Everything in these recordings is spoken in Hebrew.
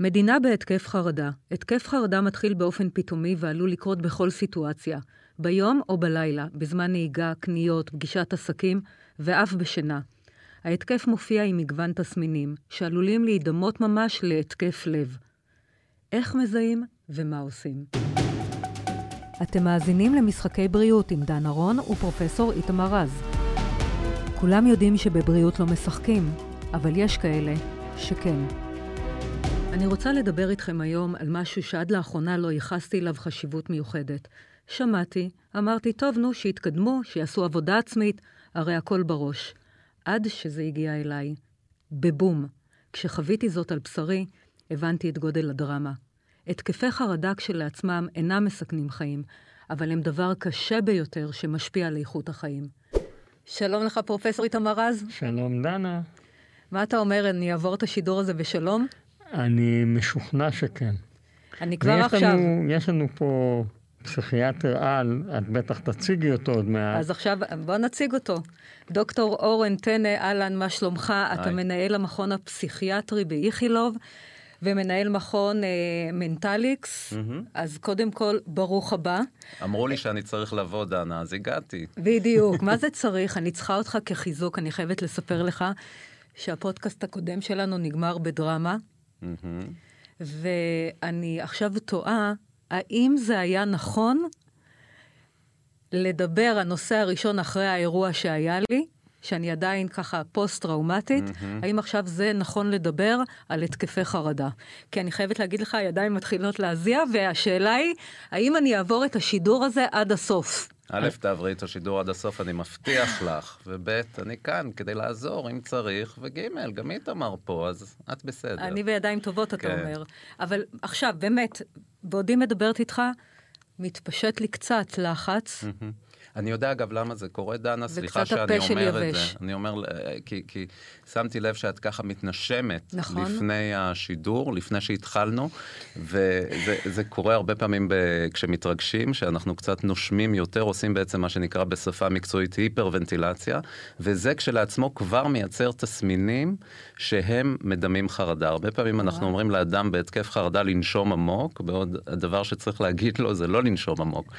מדינה בהתקף חרדה. התקף חרדה מתחיל באופן פתאומי ועלול לקרות בכל סיטואציה, ביום או בלילה, בזמן נהיגה, קניות, פגישת עסקים ואף בשינה. ההתקף מופיע עם מגוון תסמינים, שעלולים להידמות ממש להתקף לב. איך מזהים ומה עושים? אתם מאזינים למשחקי בריאות עם דן ארון ופרופסור איתמר רז. כולם יודעים שבבריאות לא משחקים, אבל יש כאלה שכן. אני רוצה לדבר איתכם היום על משהו שעד לאחרונה לא ייחסתי אליו חשיבות מיוחדת. שמעתי, אמרתי, טוב, נו, שיתקדמו, שיעשו עבודה עצמית, הרי הכל בראש. עד שזה הגיע אליי. בבום. כשחוויתי זאת על בשרי, הבנתי את גודל הדרמה. התקפי חרדה כשלעצמם אינם מסכנים חיים, אבל הם דבר קשה ביותר שמשפיע על איכות החיים. שלום לך, פרופסור איתמר רז. שלום, דנה. מה אתה אומר, אני אעבור את השידור הזה בשלום? אני משוכנע שכן. אני כבר עכשיו... לנו, יש לנו פה פסיכיאטר על, את בטח תציגי אותו עוד מעט. אז עכשיו בוא נציג אותו. דוקטור אורן טנא, אהלן, מה שלומך? היי. אתה מנהל המכון הפסיכיאטרי באיכילוב. ומנהל מכון אה, מנטליקס, mm-hmm. אז קודם כל, ברוך הבא. אמרו לי שאני צריך לבוא, דנה, אז הגעתי. בדיוק, מה זה צריך? אני צריכה אותך כחיזוק, אני חייבת לספר לך שהפודקאסט הקודם שלנו נגמר בדרמה, mm-hmm. ואני עכשיו תוהה, האם זה היה נכון לדבר, הנושא הראשון אחרי האירוע שהיה לי, שאני עדיין ככה פוסט-טראומטית, mm-hmm. האם עכשיו זה נכון לדבר על התקפי חרדה? כי אני חייבת להגיד לך, הידיים מתחילות להזיע, והשאלה היא, האם אני אעבור את השידור הזה עד הסוף? א', תעברי את השידור עד הסוף, אני מבטיח לך, וב', אני כאן כדי לעזור אם צריך, וג', גם איתמר פה, אז את בסדר. אני בידיים טובות, אתה כן. אומר. אבל עכשיו, באמת, בעודי מדברת איתך, מתפשט לי קצת לחץ. אני יודע אגב למה זה קורה, דנה, סליחה שאני אומר את זה. אני אומר, כי, כי שמתי לב שאת ככה מתנשמת נכון. לפני השידור, לפני שהתחלנו, וזה קורה הרבה פעמים ב, כשמתרגשים, שאנחנו קצת נושמים יותר, עושים בעצם מה שנקרא בשפה מקצועית היפרוונטילציה, וזה כשלעצמו כבר מייצר תסמינים שהם מדמים חרדה. הרבה פעמים אנחנו אומרים לאדם בהתקף חרדה לנשום עמוק, בעוד הדבר שצריך להגיד לו זה לא לנשום עמוק.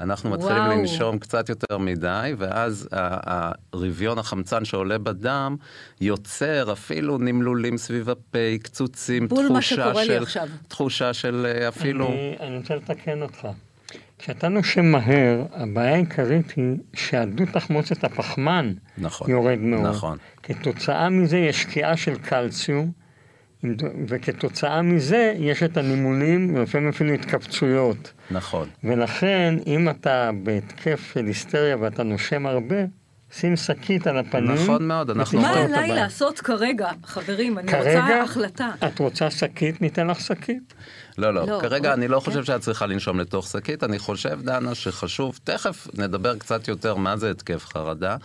אנחנו מתחילים וואו. לנשום קצת יותר מדי, ואז הרביון החמצן שעולה בדם יוצר אפילו נמלולים סביב הפה, קצוצים, תחושה של, תחושה של אה, אפילו... אני, אני רוצה לתקן אותך. כשאתה נושם מהר, הבעיה העיקרית היא שהדו תחמוצת הפחמן נכון, יורד מאוד. נכון. כתוצאה מזה יש שקיעה של קלציום. וכתוצאה מזה יש את הנימולים ולפעמים אפילו התכווצויות. נכון. ולכן, אם אתה בהתקף של היסטריה ואתה נושם הרבה, שים שקית על הפנים. נכון מאוד, אנחנו... מה עליי לעשות כרגע, חברים? אני כרגע, רוצה החלטה. את רוצה שקית? ניתן לך שקית. לא, לא, לא כרגע אני לא כן. חושב שאת צריכה לנשום לתוך שקית, אני חושב, דנה, שחשוב, תכף נדבר קצת יותר מה זה התקף חרדה,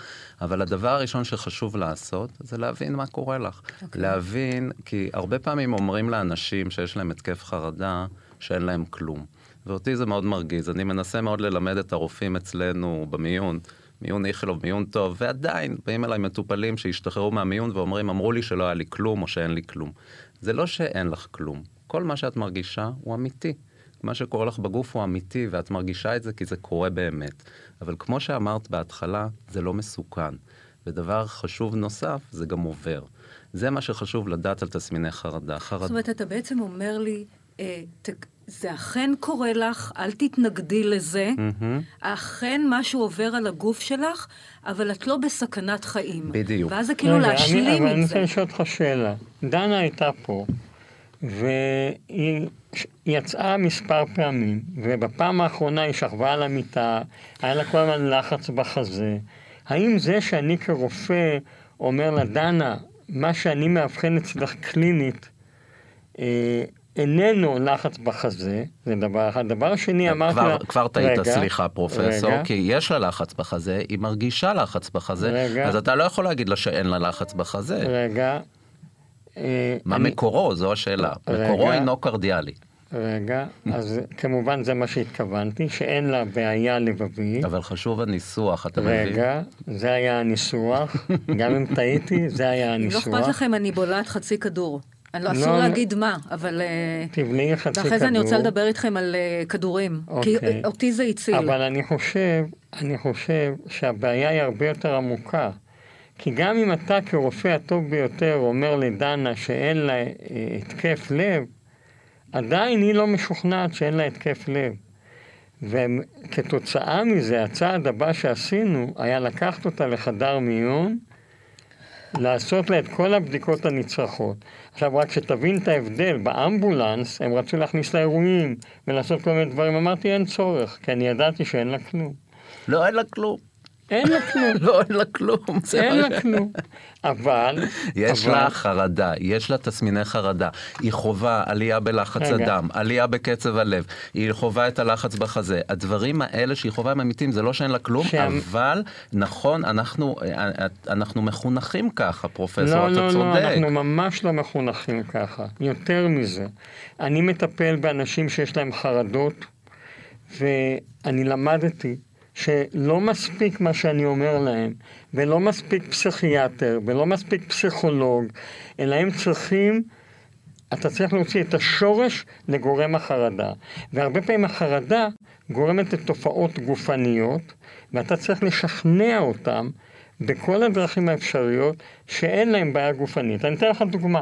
אבל הדבר הראשון שחשוב לעשות, זה להבין מה קורה לך. Okay. אוקיי. להבין, כי הרבה פעמים אומרים לאנשים שיש להם התקף חרדה, שאין להם כלום. ואותי זה מאוד מרגיז, אני מנסה מאוד ללמד את הרופאים אצלנו במיון. מיון איכילוב, מיון טוב, ועדיין באים אליי מטופלים שהשתחררו מהמיון ואומרים, אמרו לי שלא היה לי כלום או שאין לי כלום. זה לא שאין לך כלום, כל מה שאת מרגישה הוא אמיתי. מה שקורה לך בגוף הוא אמיתי, ואת מרגישה את זה כי זה קורה באמת. אבל כמו שאמרת בהתחלה, זה לא מסוכן. ודבר חשוב נוסף, זה גם עובר. זה מה שחשוב לדעת על תסמיני חרדה. חרד... זאת אומרת, אתה בעצם אומר לי, אה, ת, זה אכן קורה לך, אל תתנגדי לזה, mm-hmm. אכן משהו עובר על הגוף שלך, אבל את לא בסכנת חיים. בדיוק. ואז זה כאילו רגע, להשלים אני, את זה. אבל אני רוצה לשאול אותך שאלה. דנה הייתה פה, והיא יצאה מספר פעמים, ובפעם האחרונה היא שכבה על המיטה, היה לה כל הזמן לחץ בחזה. האם זה שאני כרופא אומר לה, דנה, מה שאני מאבחן אצלך קלינית, אה, איננו לחץ בחזה, זה דבר אחד. דבר שני, אמרתי לה... כבר טעית, סליחה, פרופסור, רגע. כי יש לה לחץ בחזה, היא מרגישה לחץ בחזה, רגע. אז אתה לא יכול להגיד לה שאין לה לחץ בחזה. רגע. אה, מה אני... מקורו? זו השאלה. רגע. מקורו אינו קרדיאלי. רגע, אז כמובן זה מה שהתכוונתי, שאין לה בעיה לבבית. אבל חשוב הניסוח, אתה מבין? רגע, זה היה הניסוח, גם אם טעיתי, זה היה הניסוח. אם לא אכפת לכם, אני בולעת חצי כדור. אני לא, אסור לא, להגיד מה, אבל... אה, תבני חצי כדור. ואחרי זה אני רוצה לדבר איתכם על אה, כדורים. כי אוקיי. אותי זה הציל. אבל אני חושב, אני חושב שהבעיה היא הרבה יותר עמוקה. כי גם אם אתה כרופא הטוב ביותר אומר לדנה שאין לה אה, התקף לב, עדיין היא לא משוכנעת שאין לה התקף לב. וכתוצאה מזה, הצעד הבא שעשינו היה לקחת אותה לחדר מיון, לעשות לה את כל הבדיקות הנצרכות. עכשיו, רק שתבין את ההבדל, באמבולנס הם רצו להכניס לה אירועים ולעשות כל מיני דברים, אמרתי אין צורך, כי אני ידעתי שאין לה כלום. לא, אין לה כלום. אין לה כלום. לא, אין לה כלום. זה אין לה כלום. אבל... יש אבל- לה חרדה, יש לה תסמיני חרדה, היא חווה עלייה בלחץ רגע. הדם, עלייה בקצב הלב, היא חווה את הלחץ בחזה. הדברים האלה שהיא חווה הם אמיתיים, זה לא שאין לה כלום, אבל נכון, אנחנו, אנחנו מחונכים ככה, פרופסור, לא, אתה לא, לא, צודק. אנחנו ממש לא מחונכים ככה. יותר מזה, אני מטפל באנשים שיש להם חרדות, ואני למדתי שלא מספיק מה שאני אומר להם, ולא מספיק פסיכיאטר, ולא מספיק פסיכולוג, אלא הם צריכים... אתה צריך להוציא את השורש לגורם החרדה. והרבה פעמים החרדה גורמת לתופעות גופניות, ואתה צריך לשכנע אותם בכל הדרכים האפשריות שאין להם בעיה גופנית. אני אתן לך דוגמה.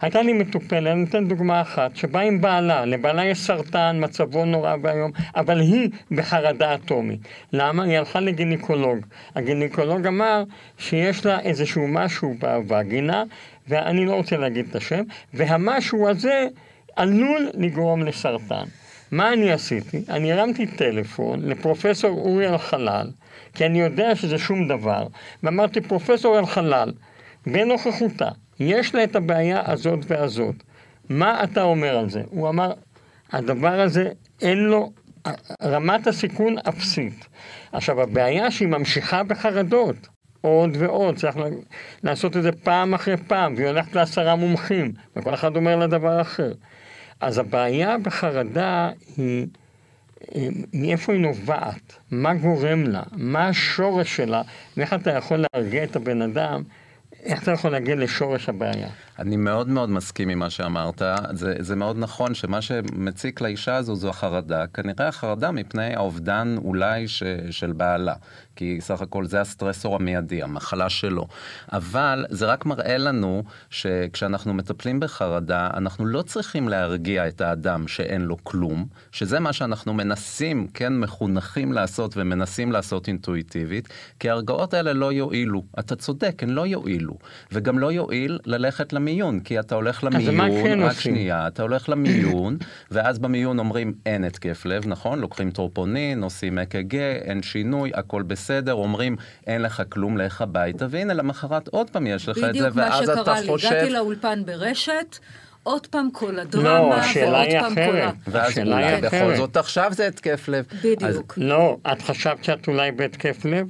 הייתה לי מטופלת, אני אתן דוגמה אחת, שבאה עם בעלה, לבעלה יש סרטן, מצבו נורא ואיום, אבל היא בחרדה אטומית. למה? היא הלכה לגינקולוג. הגינקולוג אמר שיש לה איזשהו משהו בווגינה, ואני לא רוצה להגיד את השם, והמשהו הזה עלול לגרום לסרטן. מה אני עשיתי? אני הרמתי טלפון לפרופסור אורי אלחלל, כי אני יודע שזה שום דבר, ואמרתי, פרופסור אלחלל, בנוכחותה, יש לה את הבעיה הזאת והזאת. מה אתה אומר על זה? הוא אמר, הדבר הזה אין לו, רמת הסיכון אפסית. עכשיו, הבעיה שהיא ממשיכה בחרדות. עוד ועוד, צריך לעשות את זה פעם אחרי פעם, והיא הולכת לעשרה מומחים, וכל אחד אומר לה דבר אחר. אז הבעיה בחרדה היא אה, מאיפה היא נובעת, מה גורם לה, מה השורש שלה, ואיך אתה יכול להרגיע את הבן אדם, איך אתה יכול להגיע לשורש הבעיה. אני מאוד מאוד מסכים עם מה שאמרת, זה, זה מאוד נכון שמה שמציק לאישה הזו זו החרדה, כנראה החרדה מפני האובדן אולי ש, של בעלה, כי סך הכל זה הסטרסור המיידי, המחלה שלו. אבל זה רק מראה לנו שכשאנחנו מטפלים בחרדה, אנחנו לא צריכים להרגיע את האדם שאין לו כלום, שזה מה שאנחנו מנסים, כן, מחונכים לעשות ומנסים לעשות אינטואיטיבית, כי ההרגעות האלה לא יועילו. אתה צודק, הן לא יועילו. וגם לא יועיל ללכת למיון, כי אתה הולך אז מה למיון, כן רק עושים? שנייה, אתה הולך למיון, ואז במיון אומרים אין התקף לב, נכון? לוקחים טרופונין, עושים אק"ג, אין שינוי, הכל בסדר, אומרים אין לך כלום, לך הביתה, והנה למחרת עוד פעם יש לך את זה, בדיוק מה ואז אתה שקרה לי, חושב... הגעתי לאולפן ברשת, עוד פעם כל לא, הדרמה, השאלה ועוד היא פעם כל אחרת. ה... ואז השאלה היא אולי בכל. זאת עכשיו זה התקף לב. בדיוק. לא, את חשבת שאת אולי בהתקף לב?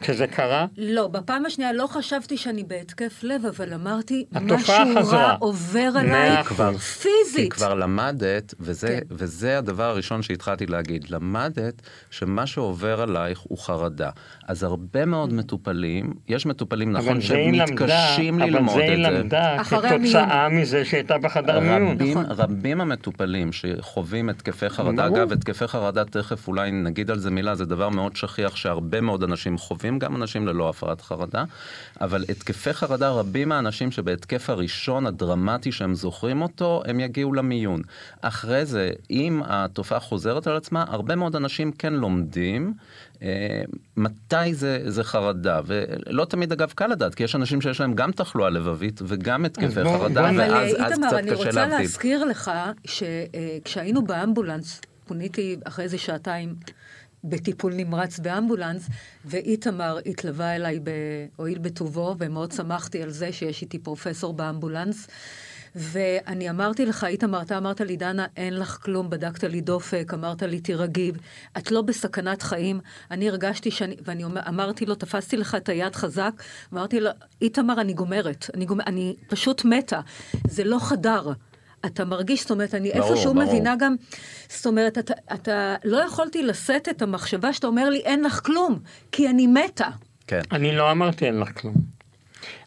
כשזה קרה? לא, בפעם השנייה לא חשבתי שאני בהתקף לב, אבל אמרתי, משהו חזרה. רע עובר עליי כבר- כי פיזית. כבר למדת, וזה, כן. וזה הדבר הראשון שהתחלתי להגיד, למדת שמה שעובר עלייך הוא חרדה. אז הרבה מאוד מטופלים, יש מטופלים, נכון, אבל זה היא למדה, שמתקשים אבל ללמוד זה היא את זה. למדה כתוצאה מזה שהייתה בחדר מיון. רבים, נכון. רבים המטופלים שחווים התקפי חרדה. אגב, התקפי חרדה, תכף אולי נגיד על זה מילה, זה דבר מאוד שכיח שהרבה מאוד אנשים חווים, גם אנשים ללא הפרעת חרדה, אבל התקפי חרדה, רבים מהאנשים שבהתקף הראשון הדרמטי שהם זוכרים אותו, הם יגיעו למיון. אחרי זה, אם התופעה חוזרת על עצמה, הרבה מאוד אנשים כן לומדים. אה, מתי זה, זה חרדה, ולא תמיד אגב קל לדעת, כי יש אנשים שיש להם גם תחלואה לבבית וגם התקפי בוא- חרדה, בוא אבל ואז אה, אז איתמר, קצת אני קשה רוצה להבדיל. להזכיר לך שכשהיינו באמבולנס, פוניתי אחרי איזה שעתיים בטיפול נמרץ באמבולנס, ואיתמר התלווה אליי בהואיל בטובו, ומאוד שמחתי על זה שיש איתי פרופסור באמבולנס. ואני אמרתי לך, איתמר, אתה אמרת לי, דנה, אין לך כלום, בדקת לי דופק, אמרת לי, תירגעי, את לא בסכנת חיים. אני הרגשתי שאני, ואני אומר, אמרתי לו, תפסתי לך את היד חזק, אמרתי לו, איתמר, אני גומרת, אני, גומר, אני פשוט מתה. זה לא חדר. אתה מרגיש, זאת אומרת, אני ברור, איפשהו ברור. מבינה גם, זאת אומרת, אתה, אתה לא יכולתי לשאת את המחשבה שאתה אומר לי, אין לך כלום, כי אני מתה. כן. אני לא אמרתי אין לך כלום.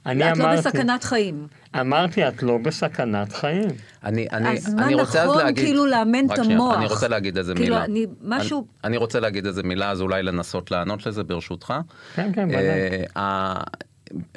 אני את לא אמרתי, בסכנת חיים. אמרתי, את לא בסכנת חיים. אני, אני, אז מה אני רוצה אז נכון להגיד, כאילו לאמן את המוח? אני רוצה להגיד איזה כאילו, מילה. אני- משהו- אני, אני רוצה להגיד איזה מילה, אז אולי לנסות לענות לזה ברשותך. כן, כן. אה, ה-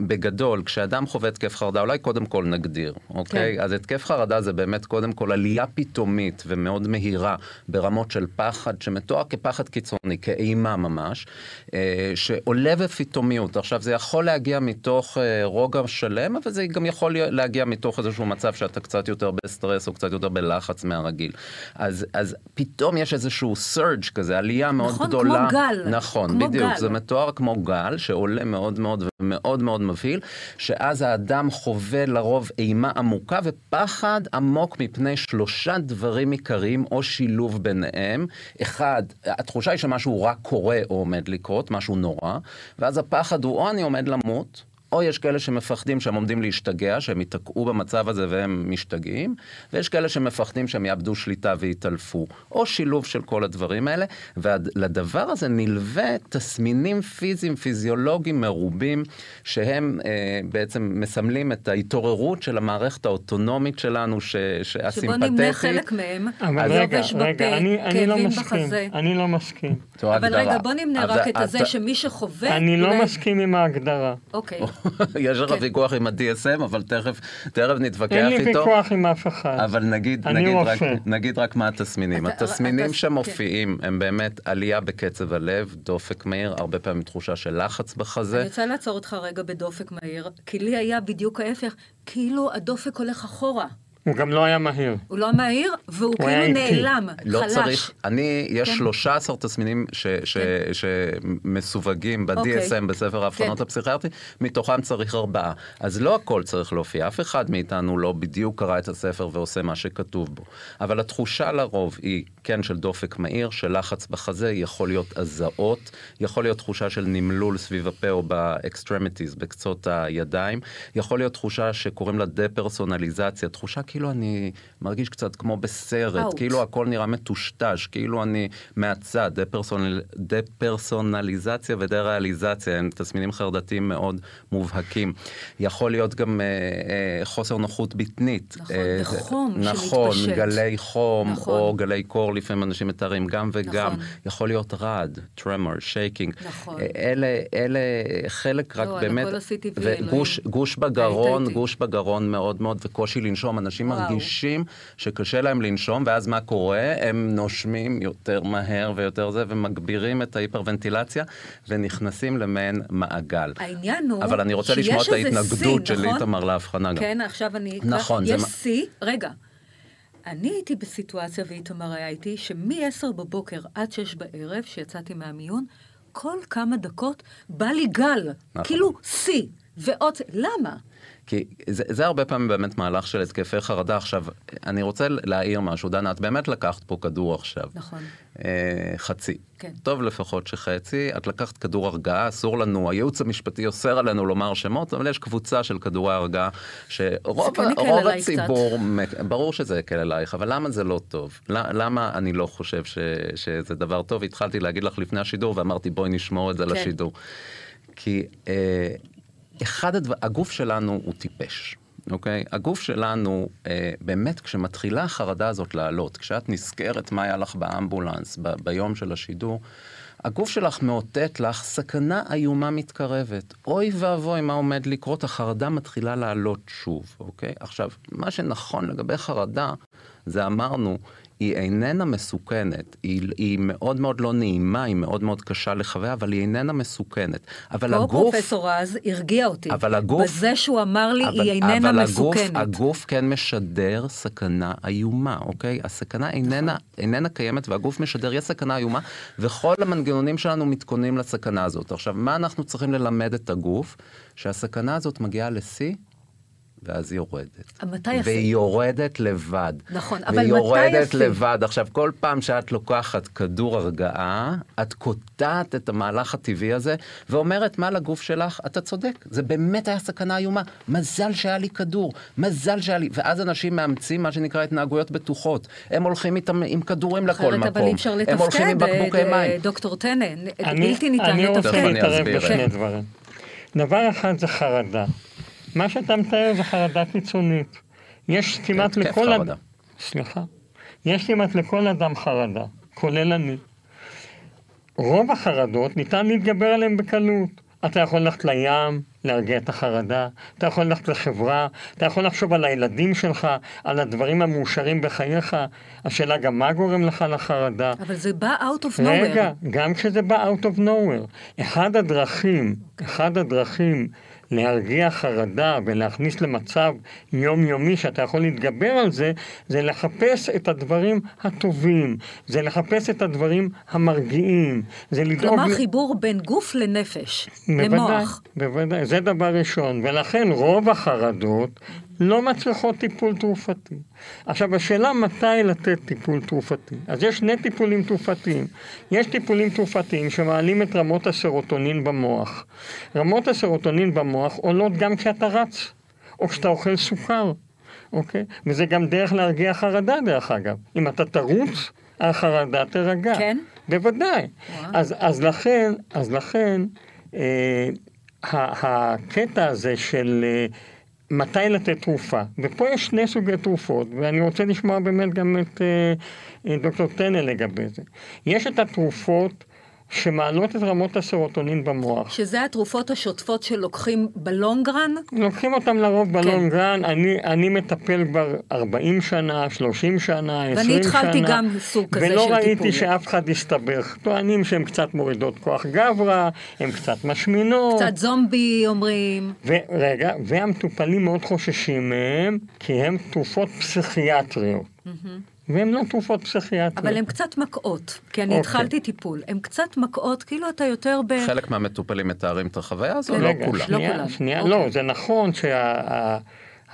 בגדול, כשאדם חווה התקף חרדה, אולי קודם כל נגדיר, אוקיי? כן. אז התקף חרדה זה באמת קודם כל עלייה פתאומית ומאוד מהירה ברמות של פחד, שמתואר כפחד קיצוני, כאימה ממש, אה, שעולה בפתאומיות. עכשיו, זה יכול להגיע מתוך אה, רוגע שלם, אבל זה גם יכול להגיע מתוך איזשהו מצב שאתה קצת יותר בסטרס או קצת יותר בלחץ מהרגיל. אז, אז פתאום יש איזשהו surge כזה, עלייה מאוד נכון, גדולה. כמו גל. נכון, כמו בדיוק. גל. זה מתואר כמו גל שעולה מאוד מאוד ומאוד מאוד מבהיל, שאז האדם חווה לרוב אימה עמוקה ופחד עמוק מפני שלושה דברים עיקריים או שילוב ביניהם. אחד, התחושה היא שמשהו רע קורה או עומד לקרות, משהו נורא, ואז הפחד הוא או אני עומד למות, או יש כאלה שמפחדים שהם עומדים להשתגע, שהם ייתקעו במצב הזה והם משתגעים, ויש כאלה שמפחדים שהם יאבדו שליטה ויתעלפו, או שילוב של כל הדברים האלה, ולדבר הזה נלווה תסמינים פיזיים, פיזיולוגיים מרובים, שהם אה, בעצם מסמלים את ההתעוררות של המערכת האוטונומית שלנו, ש, שבוא שהסימפתטית. נמנה חלק מהם. אבל רגע, יובש בפה, רגע, אני, אני לא מסכים. בחזה. אני לא מסכים. אבל ההגדרה. רגע, בוא נמנה רק את הזה שמי שחווה... אני לא מסכים עם ההגדרה. אוקיי. יש לך כן. ויכוח עם ה-DSM, אבל תכף, תכף נתווכח אין לי איתו. ויכוח עם אף אחד. אבל נגיד, נגיד, רק. נגיד רק מה התסמינים. אתה- התסמינים אתה- שמופיעים הם באמת עלייה בקצב הלב, דופק מהיר, הרבה פעמים תחושה של לחץ בחזה. אני רוצה לעצור אותך רגע בדופק מהיר, כי לי היה בדיוק ההפך, כאילו הדופק הולך אחורה. הוא גם לא היה מהיר. הוא לא מהיר, והוא כאילו. נעלם, לא חלש. צריך, אני, יש כן. 13 תסמינים ש, ש, שמסווגים אוקיי. ב-DSM, בספר האבחנות כן. הפסיכיאטרי, מתוכם צריך ארבעה. אז לא הכל צריך להופיע, אף אחד מאיתנו לא בדיוק קרא את הספר ועושה מה שכתוב בו. אבל התחושה לרוב היא, כן, של דופק מהיר, של לחץ בחזה, יכול להיות הזעות, יכול להיות תחושה של נמלול סביב הפה או ב extremities, בקצות הידיים, יכול להיות תחושה שקוראים לה דה-פרסונליזציה, תחושה כאילו אני מרגיש קצת כמו בסרט, Out. כאילו הכל נראה מטושטש, כאילו אני מהצד, דה-פרסונל, דה-פרסונליזציה ודה-ריאליזציה, הם תסמינים חרדתיים מאוד מובהקים. יכול להיות גם אה, אה, חוסר נוחות בטנית. נכון, אה, וחום נכון, שמתפשט. גלי חום, נכון. או גלי קור, לפעמים אנשים מתארים גם וגם. נכון. יכול להיות רעד, tremor, shaking. נכון. אלה, אלה חלק רק לא, באמת, וגוש אלוהים. גוש בגרון. גוש בגרון מאוד מאוד, וקושי לנשום. אנשים וואו. מרגישים שקשה להם לנשום, ואז מה קורה? הם נושמים יותר מהר ויותר זה, ומגבירים את ההיפרוונטילציה, ונכנסים למעין מעגל. העניין הוא אבל אני רוצה לשמוע את ההתנגדות של נכון? איתמר להבחנה גם. כן, עכשיו אני... נכון, יש מה- שיא, רגע. אני הייתי בסיטואציה, ואיתמר היה איתי, שמ-10 בבוקר עד 6 בערב, שיצאתי מהמיון, כל כמה דקות בא לי גל. נכון. כאילו שיא. ועוד... למה? כי זה, זה הרבה פעמים באמת מהלך של התקפי חרדה. עכשיו, אני רוצה להעיר משהו, דנה, את באמת לקחת פה כדור עכשיו. נכון. אה, חצי. כן. טוב לפחות שחצי. את לקחת כדור הרגעה, אסור לנו, הייעוץ המשפטי אוסר עלינו לומר שמות, אבל יש קבוצה של כדורי הרגעה, שרוב כן רוב הציבור, מ- ברור שזה יקל עלייך, אבל למה זה לא טוב? למה אני לא חושב ש, שזה דבר טוב? התחלתי להגיד לך לפני השידור ואמרתי בואי נשמור את זה כן. לשידור. כי אה, אחד הדברים, הגוף שלנו הוא טיפש. אוקיי? הגוף שלנו, אה, באמת, כשמתחילה החרדה הזאת לעלות, כשאת נזכרת מה היה לך באמבולנס ב- ביום של השידור, הגוף שלך מאותת לך סכנה איומה מתקרבת. אוי ואבוי מה עומד לקרות, החרדה מתחילה לעלות שוב, אוקיי? עכשיו, מה שנכון לגבי חרדה, זה אמרנו, היא איננה מסוכנת, היא, היא מאוד מאוד לא נעימה, היא מאוד מאוד קשה לחוויה, אבל היא איננה מסוכנת. אבל פה הגוף... פרופסור רז הרגיע אותי. אבל הגוף- בזה שהוא אמר לי, אבל, היא איננה אבל מסוכנת. הגוף, הגוף כן משדר סכנה איומה, אוקיי? הסכנה איננה, נכון. איננה קיימת והגוף משדר, יש סכנה איומה, וכל המנגנונים שלנו מתכוננים לסכנה הזאת. עכשיו, מה אנחנו צריכים ללמד את הגוף? שהסכנה הזאת מגיעה לשיא, ואז היא יורדת. מתי השיא? והיא יורדת לבד. נכון, אבל והיא מתי יורדת השיא? לבד. עכשיו, כל פעם שאת לוקחת כדור הרגעה, את קוטעת את המהלך הטבעי הזה, ואומרת מה לגוף שלך, אתה צודק, זה באמת היה סכנה איומה. מזל שהיה לי כדור, מזל שהיה לי... ואז אנשים מאמצים מה שנקרא התנהגויות בטוחות. הם הולכים איתם עם כדורים לכל אחרת מקום. אבל אי אפשר לתפקד, הם הולכים עם בקבוקי אה, מים. אה, דוקטור טנא, אני, בלתי ניתן אני רוצה לתפקד. אני להתערב אסביר. בשני. דברים. דבר אחד זה חרדה. מה שאתה מתאר זה חרדה קיצונית. יש כמעט לכל... חרדה. אד- סליחה. יש כמעט לכל אדם חרדה, כולל אני. רוב החרדות ניתן להתגבר עליהן בקלות. אתה יכול ללכת לים, להרגיע את החרדה, אתה יכול ללכת לחברה, אתה יכול לחשוב על הילדים שלך, על הדברים המאושרים בחייך. השאלה גם מה גורם לך לחרדה. אבל זה בא out of nowhere. רגע, גם כשזה בא out of nowhere. אחד הדרכים, אחד הדרכים להרגיע חרדה ולהכניס למצב יומיומי שאתה יכול להתגבר על זה, זה לחפש את הדברים הטובים, זה לחפש את הדברים המרגיעים, זה לדאוג... כלומר, ל- חיבור בין גוף לנפש, בוודאי, למוח. בוודאי, זה דבר ראשון, ולכן רוב החרדות לא מצריכות טיפול תרופתי. עכשיו, השאלה מתי לתת טיפול תרופתי. אז יש שני טיפולים תרופתיים. יש טיפולים תרופתיים שמעלים את רמות הסרוטונין במוח. רמות הסרוטונין במוח עולות גם כשאתה רץ, או כשאתה אוכל סוכר, אוקיי? וזה גם דרך להרגיע חרדה, דרך אגב. אם אתה תרוץ, החרדה תירגע. כן? בוודאי. וואו. אז, אז לכן, אז לכן, אה, הקטע הזה של אה, מתי לתת תרופה, ופה יש שני סוגי תרופות, ואני רוצה לשמוע באמת גם את אה, אה, דוקטור טנא לגבי זה. יש את התרופות שמעלות את רמות הסרוטונין במוח. שזה התרופות השוטפות שלוקחים בלונגרן? לוקחים אותם לרוב בלונגרן, אני, אני מטפל כבר 40 שנה, 30 שנה, 20 שנה. ואני התחלתי גם סוג כזה ולא של ראיתי טיפול. שאף אחד הסתבך. טוענים שהן קצת מורידות כוח גברא, הן קצת משמינות. קצת זומבי אומרים. ורגע, והמטופלים מאוד חוששים מהם, כי הן תרופות פסיכיאטריות. והן לא תרופות פסיכיאטריות. אבל הן קצת מקאות, כי אני אוקיי. התחלתי טיפול. הן קצת מקאות, כאילו אתה יותר ב... חלק מהמטופלים מתארים את החוויה הזו, כן. לא רגע, כולם. לא שנייה, כולם. שנייה, אוקיי. לא, זה נכון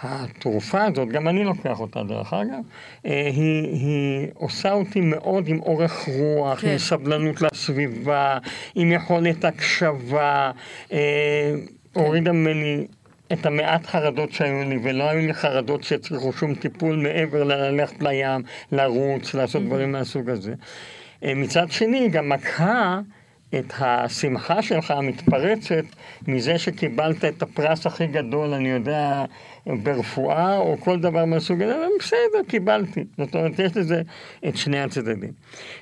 שהתרופה הזאת, גם אני לוקח אותה דרך אגב, אה, היא, היא עושה אותי מאוד עם אורך רוח, כן. עם סבלנות לסביבה, עם יכולת הקשבה, אה, הורידה ממני את המעט חרדות שהיו לי, ולא היו לי חרדות שהצריכו שום טיפול מעבר ללכת לים, לרוץ, לעשות דברים מהסוג הזה. אה, מצד שני, היא גם מקהה את השמחה שלך המתפרצת מזה שקיבלת את הפרס הכי גדול, אני יודע, ברפואה או כל דבר מהסוג הזה, אבל בסדר, קיבלתי. זאת אומרת, יש לזה את שני הצדדים.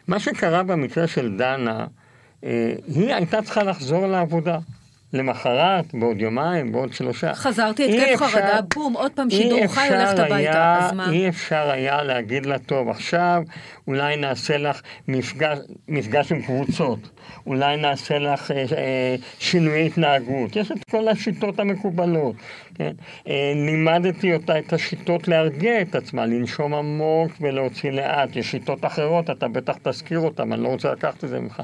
מה שקרה במקרה של דנה, אה, היא הייתה צריכה לחזור לעבודה. למחרת, בעוד יומיים, בעוד שלושה. חזרתי, התקף חרדה, בום, עוד פעם שידור חי, הולכת הביתה. אז מה? אי אפשר היה להגיד לה, טוב, עכשיו אולי נעשה לך מפגש, מפגש עם קבוצות, אולי נעשה לך אה, אה, שינויי התנהגות, יש את כל השיטות המקובלות, כן? אה, לימדתי אותה את השיטות להרגיע את עצמה, לנשום עמוק ולהוציא לאט, יש שיטות אחרות, אתה בטח תזכיר אותן, אני לא רוצה לקחת את זה ממך,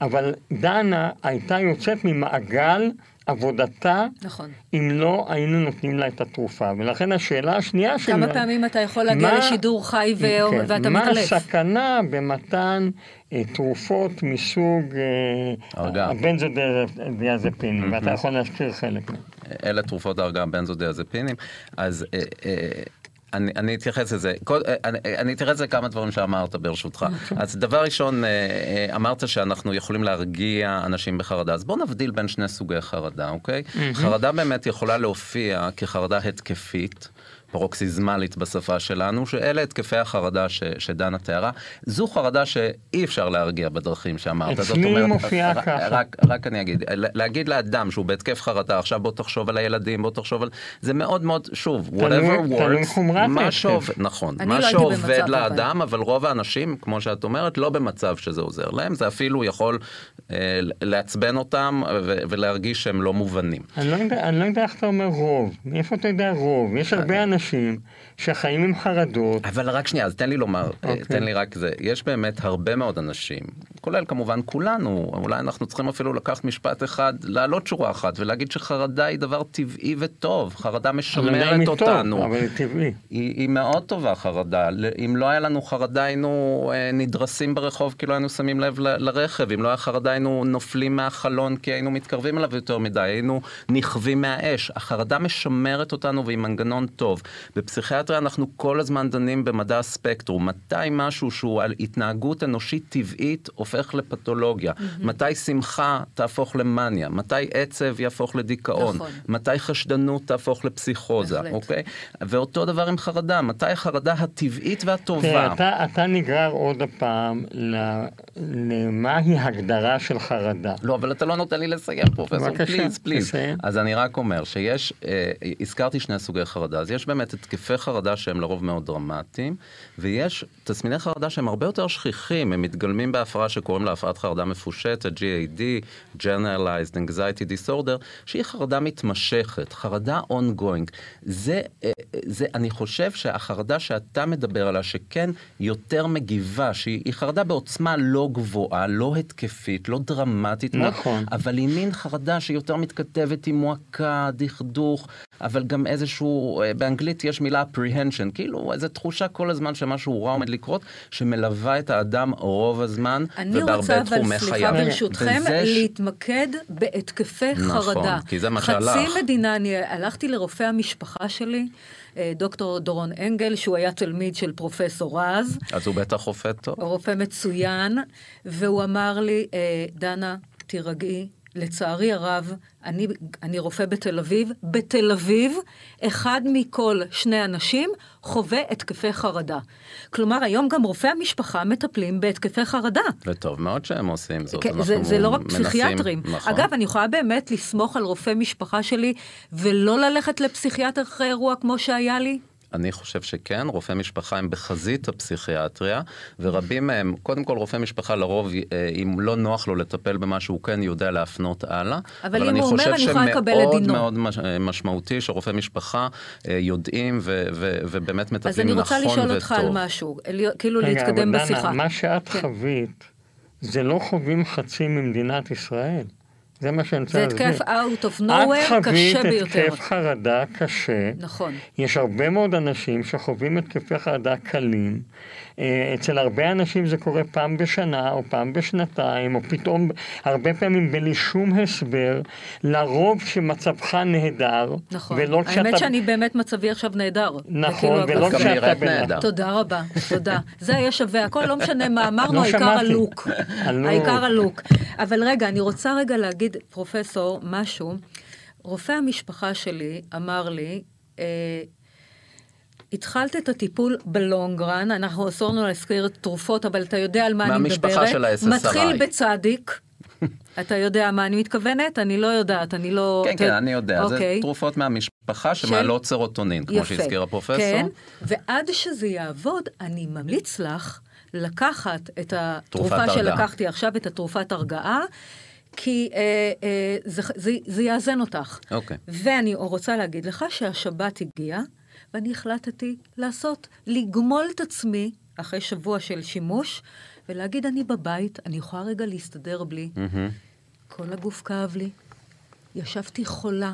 אבל דנה הייתה יוצאת ממעגל עבודתה נכון. אם לא היינו נותנים לה את התרופה. ולכן השאלה השנייה שלי... כמה פעמים אתה יכול להגיע מה- לשידור חי ו- כן, ואתה מה מתעלף? הסכנה במתן אה, תרופות מסוג אה. הבנזודיאזפינים, ואתה יכול להזכיר חלק. אלה תרופות ההרגעה בנזודיאזפינים. אז אה, אה, אני, אני אתייחס לזה. כל, אה, אני, אני אתייחס לכמה דברים שאמרת ברשותך. אז דבר ראשון, אה, אה, אמרת שאנחנו יכולים להרגיע אנשים בחרדה. אז בואו נבדיל בין שני סוגי חרדה, אוקיי? חרדה באמת יכולה להופיע כחרדה התקפית. פרוקסיזמלית בשפה שלנו, שאלה התקפי החרדה ש, שדנה תיארה. זו חרדה שאי אפשר להרגיע בדרכים שאמרת. אצלי אומרת, מופיעה ככה. רק, רק אני אגיד, להגיד לאדם שהוא בהתקף חרדה, עכשיו בוא תחשוב על הילדים, בוא תחשוב על... זה מאוד מאוד, שוב, whatever works, מה. שעובד, נכון, מה לא שעובד. לאדם, אבל רוב האנשים, כמו שאת אומרת, לא במצב שזה עוזר להם, זה אפילו יכול אה, לעצבן אותם ו- ולהרגיש שהם לא מובנים. אני לא, יודע, אני לא יודע איך אתה אומר רוב, מאיפה אתה יודע רוב? יש הרבה אנשים machine שחיים עם חרדות, אבל רק שנייה, אז תן לי לומר, אה, אוקיי. תן לי רק זה, יש באמת הרבה מאוד אנשים, כולל כמובן כולנו, אולי אנחנו צריכים אפילו לקחת משפט אחד, להעלות שורה אחת ולהגיד שחרדה היא דבר טבעי וטוב, חרדה משמרת היא טוב, אותנו. אבל היא טבעי. היא, היא מאוד טובה חרדה, אם לא היה לנו חרדה היינו אה, נדרסים ברחוב כי לא היינו שמים לב ל, לרכב, אם לא היה חרדה היינו נופלים מהחלון כי היינו מתקרבים אליו יותר מדי, היינו נכווים מהאש. החרדה משמרת אותנו והיא מנגנון טוב. בפסיכיאטריה אנחנו כל הזמן דנים במדע הספקטרום, מתי משהו שהוא על התנהגות אנושית טבעית הופך לפתולוגיה, מתי שמחה תהפוך למאניה, מתי עצב יהפוך לדיכאון, נכון. מתי חשדנות תהפוך לפסיכוזה, בהחלט. אוקיי? ואותו דבר עם חרדה, מתי החרדה הטבעית תראה, והטובה. אתה, אתה נגרר עוד הפעם ל- למהי הגדרה של חרדה. לא, אבל אתה לא נותן לי לסיים, פרופסור, בבקשה, פליז, פליז. תסיים. אז אני רק אומר שיש, אה, הזכרתי שני סוגי חרדה, אז יש באמת התקפי חרדה שהם לרוב מאוד דרמטיים, ויש תסמיני חרדה שהם הרבה יותר שכיחים, הם מתגלמים בהפרעה שקוראים לה הפרעת חרדה מפושטת, GAD, Generalized Anxiety Disorder, שהיא חרדה מתמשכת, חרדה ongoing. זה, אה, זה, אני חושב שהחרדה שאתה מדבר עליה, שכן יותר מגיבה, שהיא היא חרדה בעוצמה לא גבוהה, לא התקפית, לא דרמטית מאוד, נכון. אבל היא מין חרדה שיותר מתכתבת עם מועקה, דכדוך, אבל גם איזשהו, אה, באנגלית יש מילה apprehension, כאילו איזו תחושה כל הזמן שמשהו רע עומד לקרות, שמלווה את האדם רוב הזמן, אני ובהרבה רוצה, אבל תחומי סליחה חייו. ברשותכם, להתמקד בהתקפי נכון, חרדה. כי זה מה שהלך. חצי מדינה, אני הלכתי לרופא המשפחה שלי, דוקטור דורון אנגל, שהוא היה תלמיד של פרופסור רז, אז הוא בטח רופא טוב. רופא מצוין, והוא אמר לי, אה, דנה, תירגעי. לצערי הרב, אני, אני רופא בתל אביב. בתל אביב, אחד מכל שני אנשים חווה התקפי חרדה. כלומר, היום גם רופאי המשפחה מטפלים בהתקפי חרדה. וטוב מאוד שהם עושים זאת. כן, זה, אנחנו זה לא רק מנסים- פסיכיאטרים. נכון. אגב, אני יכולה באמת לסמוך על רופא משפחה שלי ולא ללכת לפסיכיאטר אחרי אירוע כמו שהיה לי? אני חושב שכן, רופאי משפחה הם בחזית הפסיכיאטריה, ורבים מהם, קודם כל רופא משפחה לרוב, אה, אם לא נוח לו לטפל במשהו, הוא כן יודע להפנות הלאה. אבל אם הוא אומר, אני יכולה לקבל את מאוד דינו. מאוד מש- אה, משמעותי שרופאי משפחה אה, יודעים ו- ו- ובאמת אז מטפלים אני נכון רוצה וטוב. לשאול אותך על משהו, כאילו רגע, להתקדם אבל בשיחה. דנה, מה שאת כן. חווית, זה לא חווים חצי ממדינת ישראל. זה מה שאני רוצה זה להסביר. התקף out of את nowhere חווית קשה ביותר. התקף חרדה קשה. נכון. יש הרבה מאוד אנשים שחווים התקפי חרדה קלים. אה, אצל הרבה אנשים זה קורה פעם בשנה או פעם בשנתיים, או פתאום, הרבה פעמים בלי שום הסבר, לרוב כשמצבך נהדר. נכון. ולא כשאתה... האמת שאני באמת מצבי עכשיו נהדר. נכון, ולא. כשאתה נראית בן... נהדר. תודה רבה, תודה. זה היה שווה הכל, לא משנה מה אמרנו, לא העיקר. הלוק. העיקר הלוק. אבל רגע, אני רוצה רגע להגיד, פרופסור, משהו. רופא המשפחה שלי אמר לי, אה, התחלת את הטיפול בלונגרן, אנחנו אסור להזכיר תרופות, אבל אתה יודע על מה אני מדברת. מהמשפחה של ה-SSRI. מתחיל בצדיק. אתה יודע מה אני מתכוונת? אני לא יודעת, אני לא... כן, כן, אני יודע. זה אוקיי. תרופות מהמשפחה שמעלות סרוטונין, כמו. שהזכיר הפרופסור. כן, ועד שזה יעבוד, אני ממליץ לך לקחת את התרופה. שלקחתי עכשיו, את התרופת הרגעה, כי אה, אה, זה, זה, זה יאזן אותך. אוקיי. ואני רוצה להגיד לך שהשבת הגיעה, ואני החלטתי לעשות, לגמול את עצמי אחרי שבוע של שימוש, ולהגיד, אני בבית, אני יכולה רגע להסתדר בלי. מהמם. כל הגוף כאב לי, ישבתי חולה,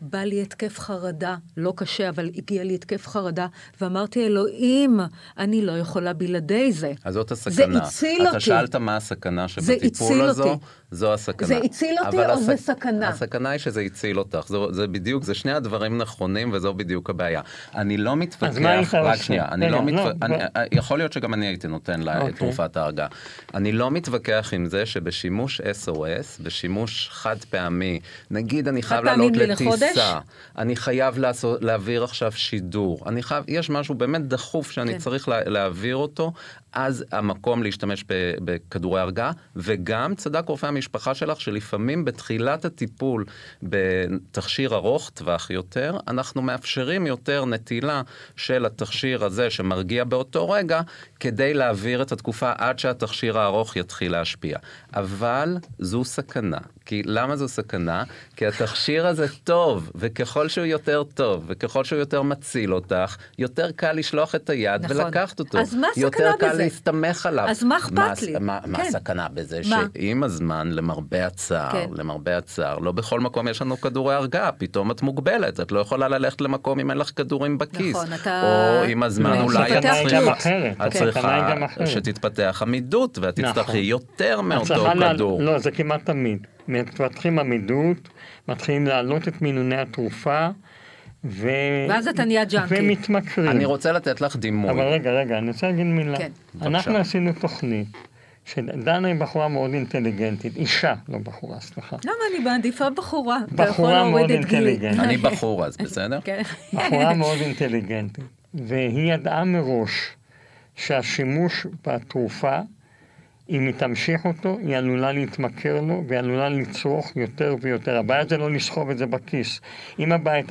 בא לי התקף חרדה, לא קשה, אבל הגיע לי התקף חרדה, ואמרתי, אלוהים, אני לא יכולה בלעדי זה. אז זאת זה הסכנה. הציל אתה אותי. שאלת מה הסכנה זה שבטיפול הציל הזו, אותי. זו הסכנה. זה הציל אותי או זה סכנה? הסכנה היא שזה הציל אותך. זו, זה בדיוק, זה שני הדברים נכונים וזו בדיוק הבעיה. אני לא מתווכח, אז מה רק? שנייה, אני לא לא, מתווכח, בוא. יכול להיות שגם אני הייתי נותן לה את אוקיי. תרופת ההרגעה. אני לא מתווכח עם זה שבשימוש SOS, בשימוש חד פעמי, נגיד אני חייב לעלות לחודש? לטיסה, אני חייב לעשות, להעביר עכשיו שידור, אני חייב, יש משהו באמת דחוף שאני כן. צריך לה, להעביר אותו, אז המקום להשתמש בכדורי הרגעה, וגם צדק רופא המשפחה שלך, שלפעמים בתחילת הטיפול בתכשיר ארוך טווח יותר, אנחנו מאפשרים יותר נטילה של התכשיר הזה שמרגיע באותו רגע, כדי להעביר את התקופה עד שהתכשיר הארוך יתחיל להשפיע. אבל זו סכנה. כי למה זו סכנה? כי התכשיר הזה טוב, וככל שהוא יותר טוב, וככל שהוא יותר מציל אותך, יותר קל לשלוח את היד נכון. ולקחת אותו. אז מה הסכנה יותר קל בזה? להסתמך עליו. אז מה אכפת מה, לי? מה, מה כן. הסכנה בזה? מה? שעם הזמן, למרבה הצער, כן. למרבה הצער, לא בכל מקום יש לנו כדורי הרגעה, פתאום את מוגבלת, את לא יכולה ללכת למקום אם אין לך כדורים בכיס. נכון, אתה- או עם הזמן כן, אולי את היא גם צריכה. את כן. צריכה. שתתפתח עמידות, ואת נכון. תצטרכי יותר את מאותו כדור. לא, זה כמעט תמיד. מפתחים עמידות, מתחילים להעלות את מינוני התרופה, ו... ואז אתה נהיה ג'אנקי. ומתמכרים. אני רוצה לתת לך דימוי. אבל רגע, רגע, אני רוצה להגיד מילה. כן. אנחנו בבקשה. עשינו תוכנית שדנה היא בחורה מאוד אינטליגנטית, אישה, לא בחורה, סליחה. למה אני מעדיפה בחורה? בחורה מאוד. אינטליגנטית. אני בחור אז, בסדר? כן. בחורה מאוד אינטליגנטית, והיא ידעה מראש שהשימוש בתרופה, אם היא תמשיך אותו, היא עלולה להתמכר לו והיא עלולה לצרוך יותר ויותר. הבעיה זה לא לסחוב את זה בכיס. אם הבעיה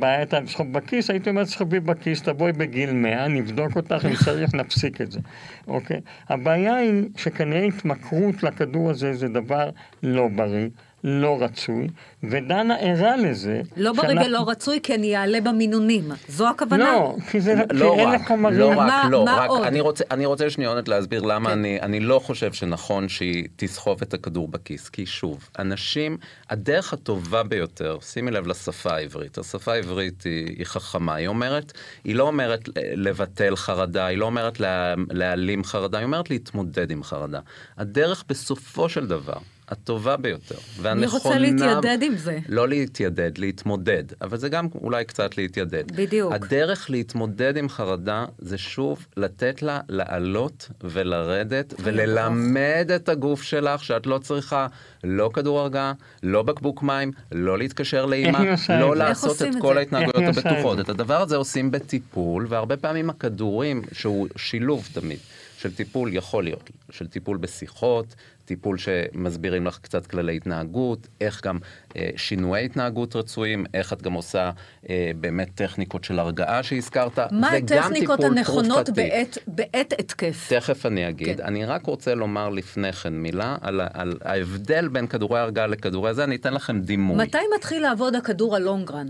הייתה, לסחוב בכיס, הייתי אומר, תסחבי בכיס, תבואי בגיל 100, נבדוק אותך, אם צריך, נפסיק את זה, אוקיי? הבעיה היא שכנראה התמכרות לכדור הזה זה דבר לא בריא. לא רצוי, ודנה ערה לזה. לא שאנחנו- ולא רצוי, כי אני אעלה במינונים. זו הכוונה? לא, כי זה לא כי רק, חומרים. לא רק, מה- לא, מה רק, עוד? אני רוצה, אני רוצה שניונת להסביר למה כן. אני, אני לא חושב שנכון שהיא תסחוב את הכדור בכיס, כי שוב, אנשים, הדרך הטובה ביותר, שימי לב לשפה העברית, השפה העברית היא, היא חכמה, היא אומרת, היא לא אומרת לבטל חרדה, היא לא אומרת לה, להעלים חרדה, היא אומרת להתמודד עם חרדה. הדרך בסופו של דבר, הטובה ביותר, אני רוצה והנכונה... להתיידד עם זה. לא להתיידד, להתמודד, אבל זה גם אולי קצת להתיידד. בדיוק. הדרך להתמודד עם חרדה זה שוב לתת לה לעלות ולרדת וללמד את הגוף שלך שאת לא צריכה לא כדור הרגעה, לא בקבוק מים, לא להתקשר לאימא, לא? לעשות את כל? ההתנהגויות הבטוחות. את הדבר הזה עושים בטיפול, והרבה פעמים הכדורים, שהוא שילוב תמיד. של טיפול יכול להיות, של טיפול בשיחות, טיפול שמסבירים לך קצת כללי התנהגות, איך גם אה, שינויי התנהגות רצויים, איך את גם עושה אה, באמת טכניקות של הרגעה שהזכרת, מה הטכניקות הנכונות. בעת, בעת התקף? תכף אני אגיד. כן. אני רק רוצה לומר לפני כן מילה על, על ההבדל בין כדורי הרגעה לכדורי זה, אני אתן לכם דימוי. מתי מתחיל לעבוד הכדור הלונגרן?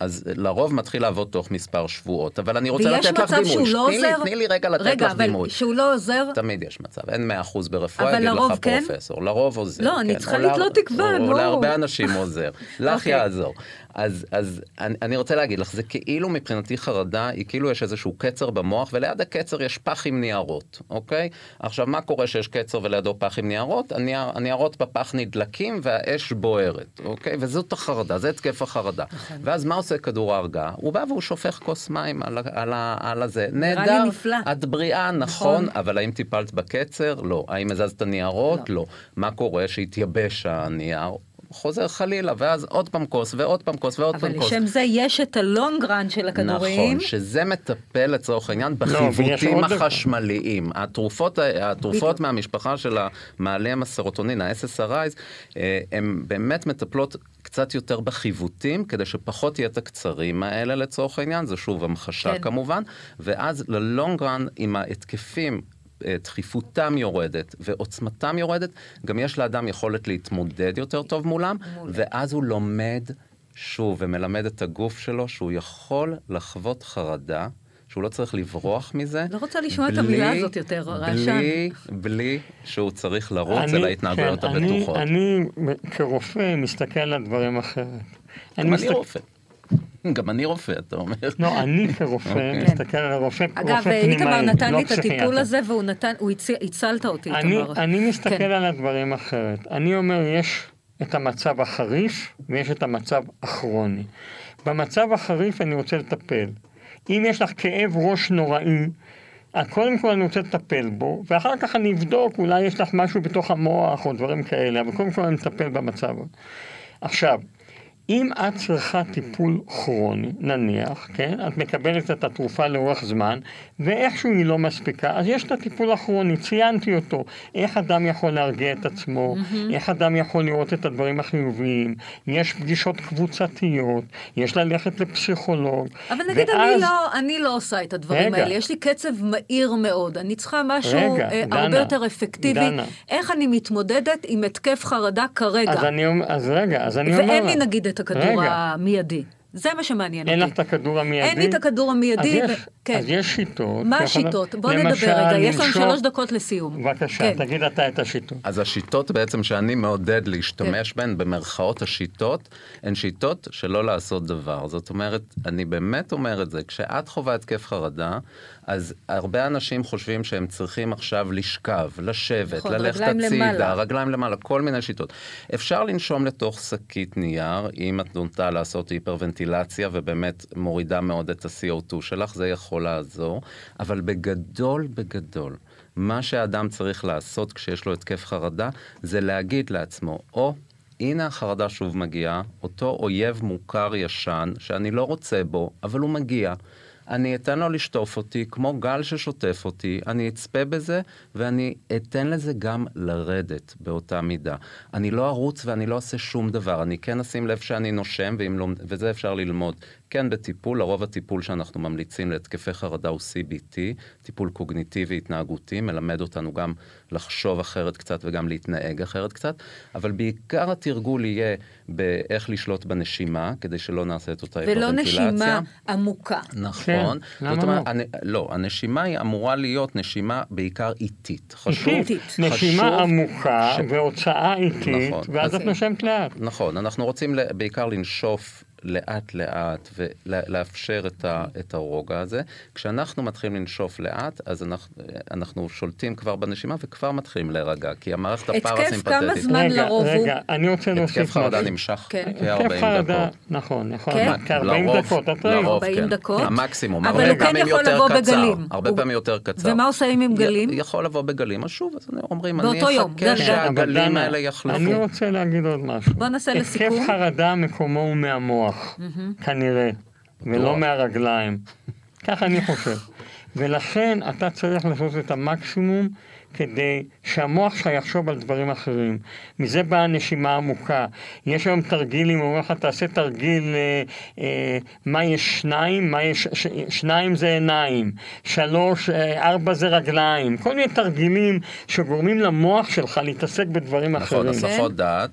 אז לרוב מתחיל לעבוד תוך מספר שבועות, אבל אני רוצה ויש לתת לך מצב דימוי. שהוא לא תני לי- עוזר? תני לי רגע לתת רגע, לך אבל דימוי. שהוא לא עוזר? תמיד יש מצב, אין 100% ברפואה, אבל יגיד לך כן? פרופסור, לרוב עוזר. לא, אני כן. צריכה או להר- לתלות תקווה, נו. להרבה אנשים עוזר, לך אוקיי. יעזור. אז, אז אני, אני רוצה להגיד לך, זה כאילו מבחינתי חרדה, היא כאילו יש איזשהו קצר במוח, וליד הקצר יש פח עם ניירות, אוקיי? עכשיו, מה קורה שיש קצר ולידו פח עם ניירות? הנייר, הניירות בפח נדלקים והאש בוערת, אוקיי? וזאת החרדה, זה התקף החרדה. נכון. ואז מה עושה כדור ההרגעה? הוא בא והוא שופך כוס מים על, על, על הזה. נהדר. את בריאה, נכון. נכון, אבל האם טיפלת בקצר? לא. האם הזזת ניירות? לא. לא. מה קורה שהתייבש הנייר? חוזר חלילה, ואז עוד פעם כוס, ועוד פעם כוס, ועוד אבל פעם כוס. לשם זה יש את הלונגרן של הכדורים. נכון, שזה מטפל לצורך העניין לא, בחיווטים. החשמליים. התרופות, התרופות. מהמשפחה של המעליהם הסרוטונין, ה-SSRIs, אה, הן באמת מטפלות קצת יותר בחיווטים, כדי שפחות יהיה את הקצרים האלה לצורך העניין, זה שוב המחשה כן. כמובן, ואז ללונגרן עם ההתקפים. אה, דחיפותם יורדת ועוצמתם יורדת, גם יש לאדם יכולת להתמודד יותר טוב מולם, מעולה. ואז הוא לומד שוב ומלמד את הגוף שלו שהוא יכול לחוות חרדה, שהוא לא צריך לברוח מזה. לא רוצה לשמוע את בלי- המילה הזאת יותר, רעשן. בלי, בלי שהוא צריך לרוץ אני- אל ההתנהגויות כן, אני- הבטוחות. אני כרופא מסתכל על הדברים אחרת. גם אני מסתכל- רופא. גם אני רופא, אתה אומר. לא, אני כרופא אוקיי. מסתכל על הרופא, אגב, רופא פנימאי, איתמר נתן לא לי את הטיפול פסיכיאטר. הזה והוא נתן, הוא הצ- הצלת אותי, אני, איתמר. אני מסתכל כן. על הדברים אחרת. אני אומר, יש את המצב החריף ויש את המצב הכרוני. במצב החריף אני רוצה לטפל. אם יש לך כאב ראש נוראי, אז קודם כל אני רוצה לטפל בו, ואחר כך אני אבדוק, אולי יש לך משהו בתוך המוח או דברים כאלה, אבל קודם כל אני מטפל במצב. עכשיו, אם את צריכה טיפול כרוני, נניח, כן, את מקבלת את התרופה לאורך זמן, ואיכשהו היא לא מספיקה, אז יש את הטיפול הכרוני, ציינתי אותו, איך אדם יכול להרגיע את עצמו, איך אדם יכול לראות את הדברים החיוביים, יש פגישות קבוצתיות, יש ללכת לפסיכולוג, אבל נגיד ואז- אני לא, אני לא עושה את הדברים רגע. האלה, יש לי קצב מהיר מאוד, אני צריכה משהו רגע, אה, דנה, הרבה יותר אפקטיבי. דנה. איך אני מתמודדת עם התקף חרדה כרגע? אז אני אז רגע, אז אני אומר... ואין לי נגיד את הכדור רגע, המיידי. זה מה שמעניין אין לך אותי. את הכדור המיידי? אין לי את הכדור המיידי. אז ו- יש, כן. אז יש שיטות. מה השיטות? בוא למשל, נדבר רגע, יש לנו שלוש דקות לסיום. בבקשה, כן. תגיד אתה את השיטות. אז השיטות בעצם שאני מעודד להשתמש כן. בהן, במרכאות השיטות, הן שיטות שלא לעשות דבר. זאת אומרת, אני באמת אומר את זה, כשאת חווה התקף חרדה, אז הרבה אנשים חושבים שהם צריכים עכשיו לשכב, לשבת, נכון, ללכת הצידה, למעלה. רגליים למעלה, כל מיני שיטות. אפשר לנשום לתוך שקית נייר, אם את נוטה לעשות היפרוונטילציה ובאמת מורידה מאוד את ה-CO2 שלך, זה יכול יכול לעזור, אבל בגדול, בגדול, מה שהאדם צריך לעשות כשיש לו התקף חרדה, זה להגיד לעצמו, או, הנה החרדה שוב מגיעה, אותו אויב מוכר ישן, שאני לא רוצה בו, אבל הוא מגיע. אני אתן לו לשטוף אותי כמו גל ששוטף אותי, אני אצפה בזה ואני אתן לזה גם לרדת באותה מידה. אני לא ארוץ ואני לא אעשה שום דבר, אני כן אשים לב שאני נושם, לא, וזה אפשר ללמוד. כן בטיפול, לרוב הטיפול שאנחנו ממליצים להתקפי חרדה הוא CBT, טיפול קוגניטיבי התנהגותי, מלמד אותנו גם לחשוב אחרת קצת וגם להתנהג אחרת קצת, אבל בעיקר התרגול יהיה באיך לשלוט בנשימה, כדי שלא נעשה את אותה ולא נשימה עמוקה. נכון. כן, למה אומרת, לא? לא, הנשימה היא אמורה להיות נשימה בעיקר איטית. חשוב, איטית. חשוב נשימה עמוקה ש... והוצאה איטית, נכון. ואז את נושמת לאט. נכון, אנחנו רוצים בעיקר לנשוף לאט לאט ולאפשר את, ה, את הרוגע הזה. כשאנחנו מתחילים לנשוף לאט, אז אנחנו, אנחנו שולטים כבר בנשימה וכבר מתחילים להירגע, כי המערכת הפרסימפטית... התקף כמה זמן רגע, לרוב הוא? רגע, אני רוצה להוסיף משהו. התקף חרדה נמשך כן. כ-40 דקות. נכון, נכון, כן? כ-40 דקות? 40 כן. דקות. המקסימום, אבל הוא כן יכול לבוא בגלים. הרבה פעמים יותר קצר. ומה עושים עם גלים? יכול לבוא בגלים, אז שוב, אז אומרים, אני אחכה שהגלים האלה יחלפו. אני רוצה להגיד עוד משהו. בוא נעשה לסיכום. התקף חרדה מקומו הוא מהמוח. כנראה, ולא מהרגליים. ככה אני חושב. ולכן אתה צריך לעשות את המקסימום כדי שהמוח שלך יחשוב על דברים אחרים. מזה באה הנשימה עמוקה. יש היום תרגילים, אומרים לך, תעשה תרגיל, אה, אה, מה יש שניים? מה יש, ש, שניים זה עיניים, שלוש, אה, ארבע זה רגליים. כל מיני תרגילים שגורמים למוח שלך להתעסק בדברים נכון, אחרים. נכון, הסחות דעת.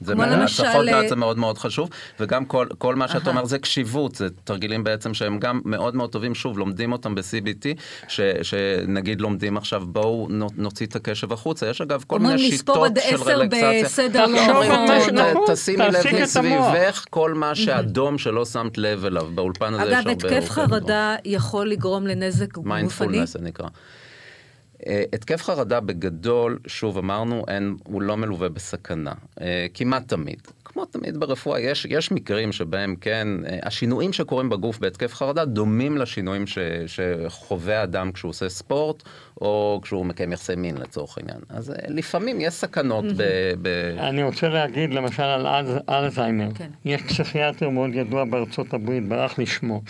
זה כמו למשל... אה, זה מאוד מאוד חשוב, וגם כל, כל מה שאת אומר זה קשיבות, זה תרגילים בעצם שהם גם מאוד מאוד טובים, שוב, לומדים אותם ב-CBT, ש, שנגיד לומדים עכשיו, בואו נוציא את הקשב החוצה, יש אגב כל מיני שיטות של רלקסציה. אומרים לספור עד עשר בסדר לא נכון. תשימי לב מסביבך כל מה שאדום שלא שמת לב אליו, באולפן הזה יש הרבה... אגב, התקף חרדה יכול לגרום לנזק גופני? מיינדפולנס זה נקרא. אה, התקף חרדה בגדול, שוב אמרנו, אין, הוא לא מלווה בסכנה, אה, כמעט תמיד. כמו תמיד ברפואה, יש, יש מקרים שבהם כן, אה, השינויים שקורים בגוף בהתקף חרדה דומים לשינויים ש, שחווה אדם כשהוא עושה ספורט, או כשהוא מקיים יחסי מין לצורך העניין. אז לפעמים יש סכנות ב... ב... אני רוצה להגיד למשל על אלזהיימר. כן. יש פסיכיאטר מאוד ידוע בארצות הברית, ברח לשמו,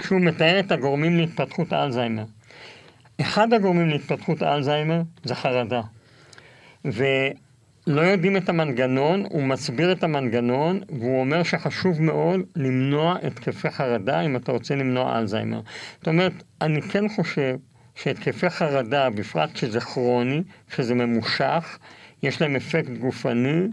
שהוא מתאר את הגורמים להתפתחות אלזהיימר. אחד הגורמים להתפתחות אלצהיימר זה חרדה. ולא יודעים את המנגנון, הוא מסביר את המנגנון, והוא אומר שחשוב מאוד למנוע התקפי חרדה אם אתה רוצה למנוע אלצהיימר. זאת אומרת, אני כן חושב שהתקפי חרדה, בפרט כשזה כרוני, כשזה ממושך, יש להם אפקט גופני,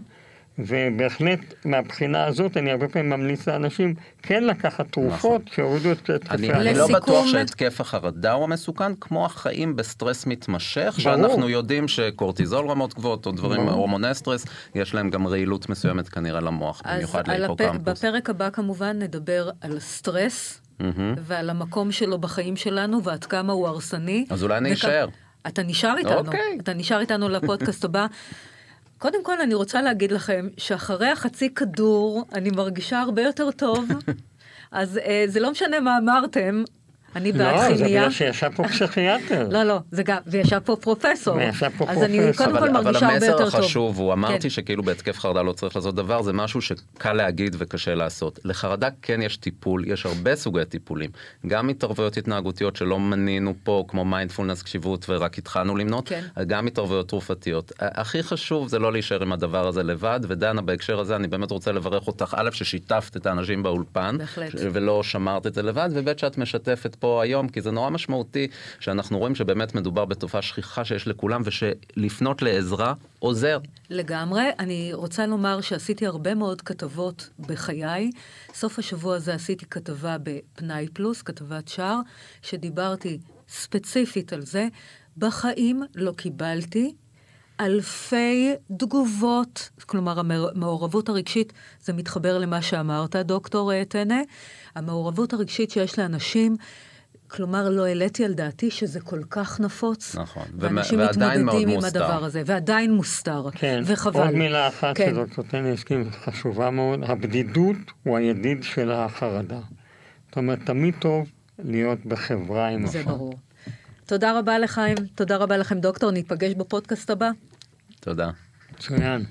ובהחלט מהבחינה הזאת אני הרבה פעמים ממליץ לאנשים כן לקחת תרופות נכון. שיורידו את התקפי החרדה. אני לא בטוח שהתקף החרדה הוא המסוכן, כמו החיים בסטרס מתמשך, ברור. שאנחנו יודעים שקורטיזול רמות גבוהות או דברים, הורמוני סטרס, יש להם גם רעילות מסוימת כנראה למוח, במיוחד להיפוקמפוס. בפרק הבא כמובן נדבר על סטרס. Mm-hmm. ועל המקום שלו בחיים שלנו ועד כמה הוא הרסני. אז אולי אני אשאר. אתה נשאר איתנו, okay. אוקיי. אתה נשאר איתנו לפודקאסט הבא. קודם כל אני רוצה להגיד לכם שאחרי החצי כדור אני מרגישה הרבה יותר טוב. אז אה, זה לא משנה מה אמרתם, אני בעד כימיה. לא, זה בגלל שישב פה פסיכיאטר. לא, לא, זה גם, וישב פה פרופסור. וישב פה פרופסור. אז אני קודם כל מרגישה הרבה יותר טוב. אבל המסר החשוב, הוא אמרתי כן. שכאילו בהתקף חרדה לא צריך לעשות דבר, זה משהו שקל להגיד וקשה לעשות. לחרדה כן יש טיפול, יש הרבה סוגי טיפולים. גם התערבויות התנהגותיות שלא מנינו פה, כמו מיינדפולנס קשיבות ורק התחלנו למנות, כן. גם התערבויות תרופתיות. הכי חשוב זה לא להישאר עם הדבר הזה לבד, ודנה, בהקשר הזה אני באמת רוצה לברך אותך, א', ששיתפת את האנשים באולפן, ולא שמרת את זה לבד, וב', שאת משתפת פה היום, כי זה נורא משמעותי שאנחנו רואים שבאמת מדובר בתופעה שכיחה שיש לכולם, ושלפנות לעזרה עוזר. לגמרי. אני רוצה לומר שעשיתי הרבה מאוד כתבות בחיי. סוף השבוע הזה עשיתי כתבה בפנאי פלוס, כתבת שער, שדיברתי ספציפית על זה. בחיים לא קיבלתי אלפי תגובות, כלומר המעורבות הרגשית, זה מתחבר למה שאמרת, דוקטור טנא, המעורבות הרגשית שיש לאנשים כלומר, לא העליתי על דעתי שזה כל כך נפוץ. נכון, ואנשים מתמודדים עם מוסתר. הדבר הזה, ועדיין מוסתר, כן, וחבל. עוד מילה אחת כן. שדוקטור טני הסכים, חשובה מאוד, הבדידות הוא הידיד של החרדה. זאת אומרת, תמיד טוב להיות בחברה עם זה הפרעה. ברור. תודה רבה לחיים, תודה רבה לכם דוקטור, ניפגש בפודקאסט הבא. תודה. מצוין.